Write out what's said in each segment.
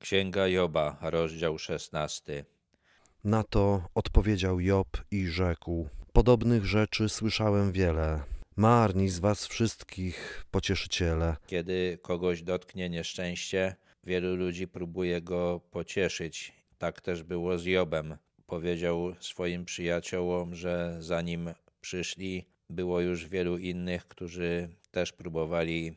Księga Joba, rozdział 16. Na to odpowiedział Job i rzekł: Podobnych rzeczy słyszałem wiele. Marni z was wszystkich pocieszyciele. Kiedy kogoś dotknie nieszczęście, wielu ludzi próbuje go pocieszyć. Tak też było z Jobem. Powiedział swoim przyjaciołom, że zanim przyszli, było już wielu innych, którzy też próbowali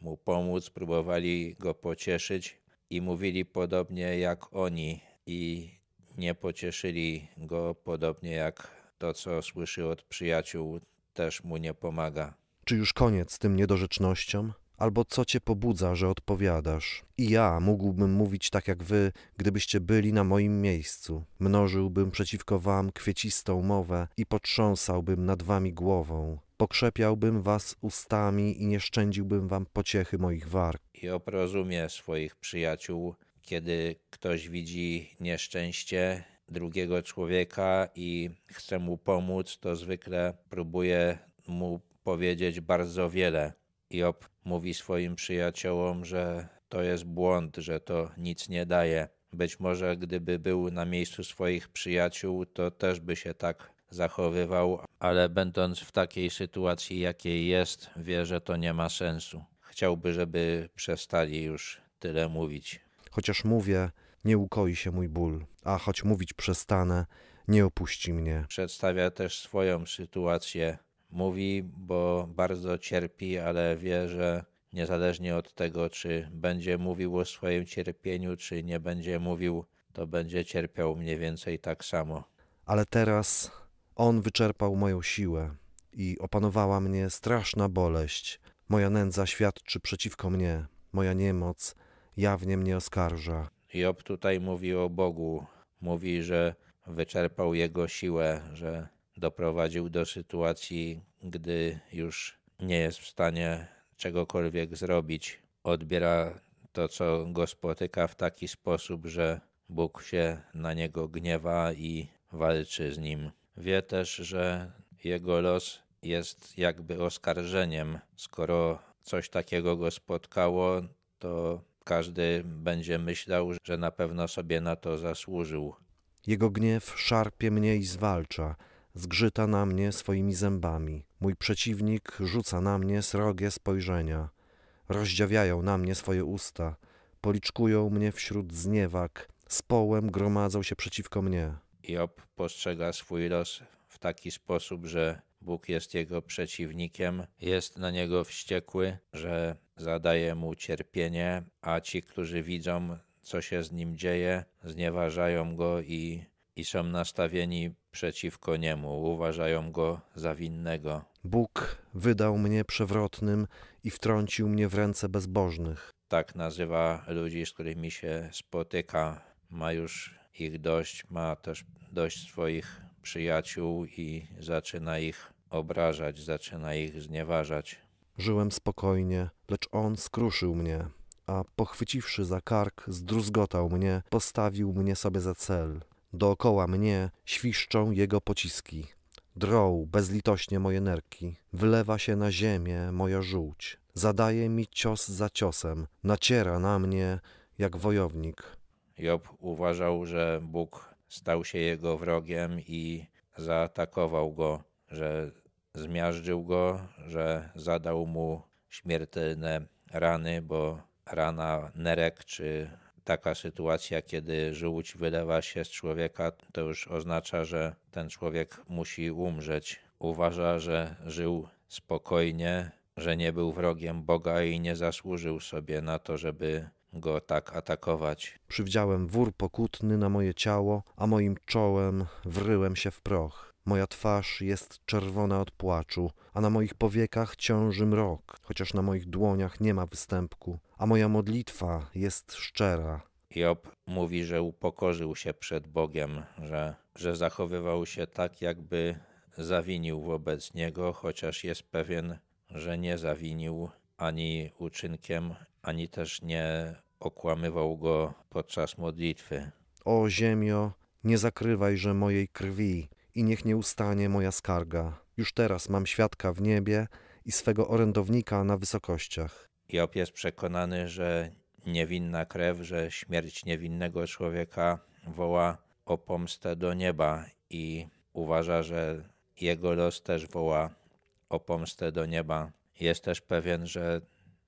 mu pomóc, próbowali go pocieszyć i mówili podobnie jak oni i nie pocieszyli go podobnie jak to, co słyszy od przyjaciół, też mu nie pomaga. Czy już koniec z tym niedorzecznościom? Albo co cię pobudza, że odpowiadasz? I ja mógłbym mówić tak jak wy, gdybyście byli na moim miejscu. Mnożyłbym przeciwko wam kwiecistą mowę i potrząsałbym nad wami głową. Pokrzepiałbym was ustami i nie szczędziłbym wam pociechy moich warg. Job rozumie swoich przyjaciół, kiedy ktoś widzi nieszczęście drugiego człowieka i chce mu pomóc, to zwykle próbuje mu powiedzieć bardzo wiele. Job mówi swoim przyjaciołom, że to jest błąd, że to nic nie daje. Być może gdyby był na miejscu swoich przyjaciół, to też by się tak zachowywał, ale będąc w takiej sytuacji, jakiej jest, wie, że to nie ma sensu. Chciałby, żeby przestali już tyle mówić. Chociaż mówię, nie ukoi się mój ból, a choć mówić przestanę, nie opuści mnie. Przedstawia też swoją sytuację. Mówi, bo bardzo cierpi, ale wie, że niezależnie od tego, czy będzie mówił o swoim cierpieniu, czy nie będzie mówił, to będzie cierpiał mniej więcej tak samo. Ale teraz on wyczerpał moją siłę i opanowała mnie straszna boleść. Moja nędza świadczy przeciwko mnie, moja niemoc jawnie mnie oskarża. Job tutaj mówi o Bogu. Mówi, że wyczerpał jego siłę, że doprowadził do sytuacji, gdy już nie jest w stanie czegokolwiek zrobić. Odbiera to, co go spotyka w taki sposób, że Bóg się na niego gniewa i walczy z nim. Wie też, że jego los jest jakby oskarżeniem. Skoro coś takiego go spotkało, to każdy będzie myślał, że na pewno sobie na to zasłużył. Jego gniew szarpie mnie i zwalcza, zgrzyta na mnie swoimi zębami. Mój przeciwnik rzuca na mnie srogie spojrzenia. Rozdziawiają na mnie swoje usta, policzkują mnie wśród zniewag, z połem gromadzą się przeciwko mnie. Job postrzega swój los w taki sposób, że Bóg jest jego przeciwnikiem, jest na niego wściekły, że zadaje mu cierpienie, a ci, którzy widzą, co się z nim dzieje, znieważają go i, i są nastawieni przeciwko niemu, uważają go za winnego. Bóg wydał mnie przewrotnym i wtrącił mnie w ręce bezbożnych. Tak nazywa ludzi, z którymi się spotyka. Ma już ich dość, ma też dość swoich przyjaciół i zaczyna ich obrażać, zaczyna ich znieważać. Żyłem spokojnie, lecz on skruszył mnie, a pochwyciwszy za kark, zdruzgotał mnie, postawił mnie sobie za cel. Dookoła mnie świszczą jego pociski. Drą bezlitośnie moje nerki, wylewa się na ziemię moja żółć. Zadaje mi cios za ciosem, naciera na mnie jak wojownik. Job uważał, że Bóg stał się jego wrogiem i zaatakował go, że zmiażdżył go, że zadał mu śmiertelne rany, bo rana nerek czy taka sytuacja, kiedy żółć wylewa się z człowieka, to już oznacza, że ten człowiek musi umrzeć. Uważa, że żył spokojnie, że nie był wrogiem Boga i nie zasłużył sobie na to, żeby go tak atakować. Przywdziałem wór pokutny na moje ciało, a moim czołem wryłem się w proch. Moja twarz jest czerwona od płaczu, a na moich powiekach ciąży mrok, chociaż na moich dłoniach nie ma występku, a moja modlitwa jest szczera. Job mówi, że upokorzył się przed Bogiem, że, że zachowywał się tak, jakby zawinił wobec niego, chociaż jest pewien, że nie zawinił ani uczynkiem, ani też nie okłamywał go podczas modlitwy. O ziemio, nie zakrywajże mojej krwi i niech nie ustanie moja skarga. Już teraz mam świadka w niebie i swego orędownika na wysokościach. Job jest przekonany, że niewinna krew, że śmierć niewinnego człowieka woła o pomstę do nieba i uważa, że jego los też woła o pomstę do nieba. Jest też pewien, że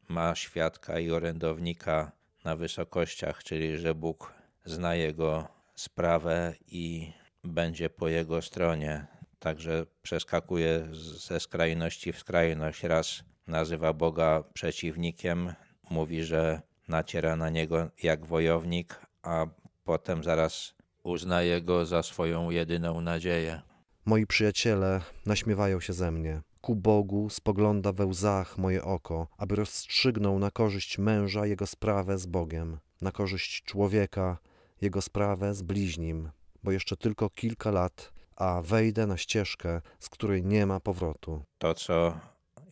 ma świadka i orędownika na wysokościach, czyli że Bóg zna jego sprawę i będzie po jego stronie. Także przeskakuje ze skrajności w skrajność. Raz nazywa Boga przeciwnikiem, mówi, że naciera na niego jak wojownik, a potem zaraz uznaje go za swoją jedyną nadzieję. Moi przyjaciele naśmiewają się ze mnie. Ku Bogu spogląda we łzach moje oko, aby rozstrzygnął na korzyść męża jego sprawę z Bogiem, na korzyść człowieka jego sprawę z bliźnim, bo jeszcze tylko kilka lat, a wejdę na ścieżkę, z której nie ma powrotu. To, co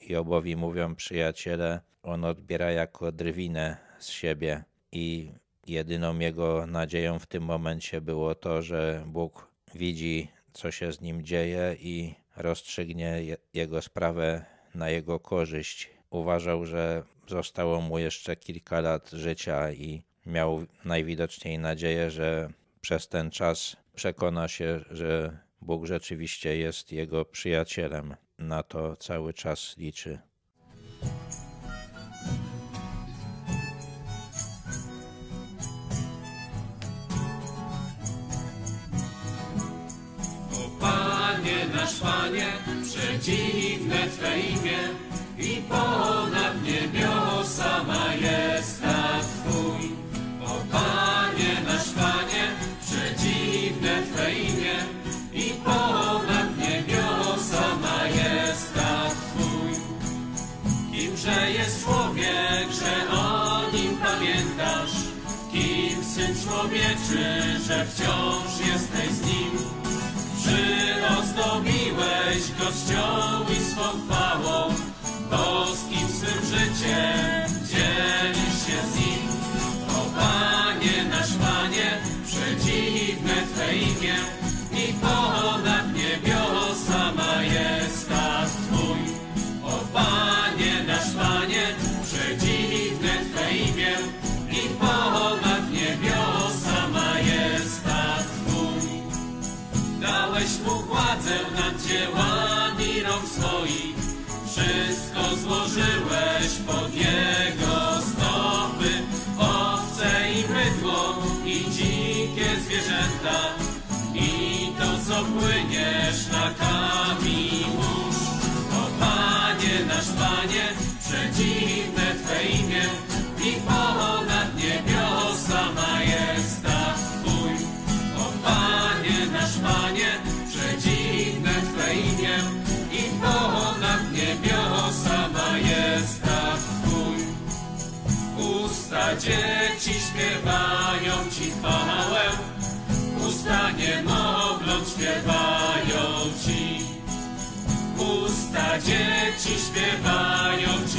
Jobowi mówią przyjaciele, on odbiera jako drwinę z siebie i jedyną jego nadzieją w tym momencie było to, że Bóg widzi, co się z nim dzieje i rozstrzygnie jego sprawę na jego korzyść. Uważał, że zostało mu jeszcze kilka lat życia i miał najwidoczniej nadzieję, że przez ten czas przekona się, że Bóg rzeczywiście jest jego przyjacielem. Na to cały czas liczy. Nasz Panie, przedziwne Twe imię i ponad niebiosa majestat Twój. O Panie nasz Panie, przedziwne Twe imię i ponad niebiosa majestat Twój. Kimże jest człowiek, że o nim pamiętasz? Kim syn człowieczy, że wciąż jesteś z nim? I swą chwałą, boskim swym życiem dzielisz się z nim. O Panie, nasz Panie, przedziwne Twe imię i ponad niebiosa majestat Twój. O Panie, nasz Panie, przedziwne Twe imię i ponad niebiosa majestat Twój. Dałeś mu władzę nad dziełami przedziwne Twe imię i ponad niebiosa majestat Twój. O Panie, nasz Panie, przedziwne Twe imię i ponad niebiosa majestat Twój. Usta dzieci śpiewają Ci chwałę, usta niemowląt śpiewają Ci. Usta dzieci śpiewają Ci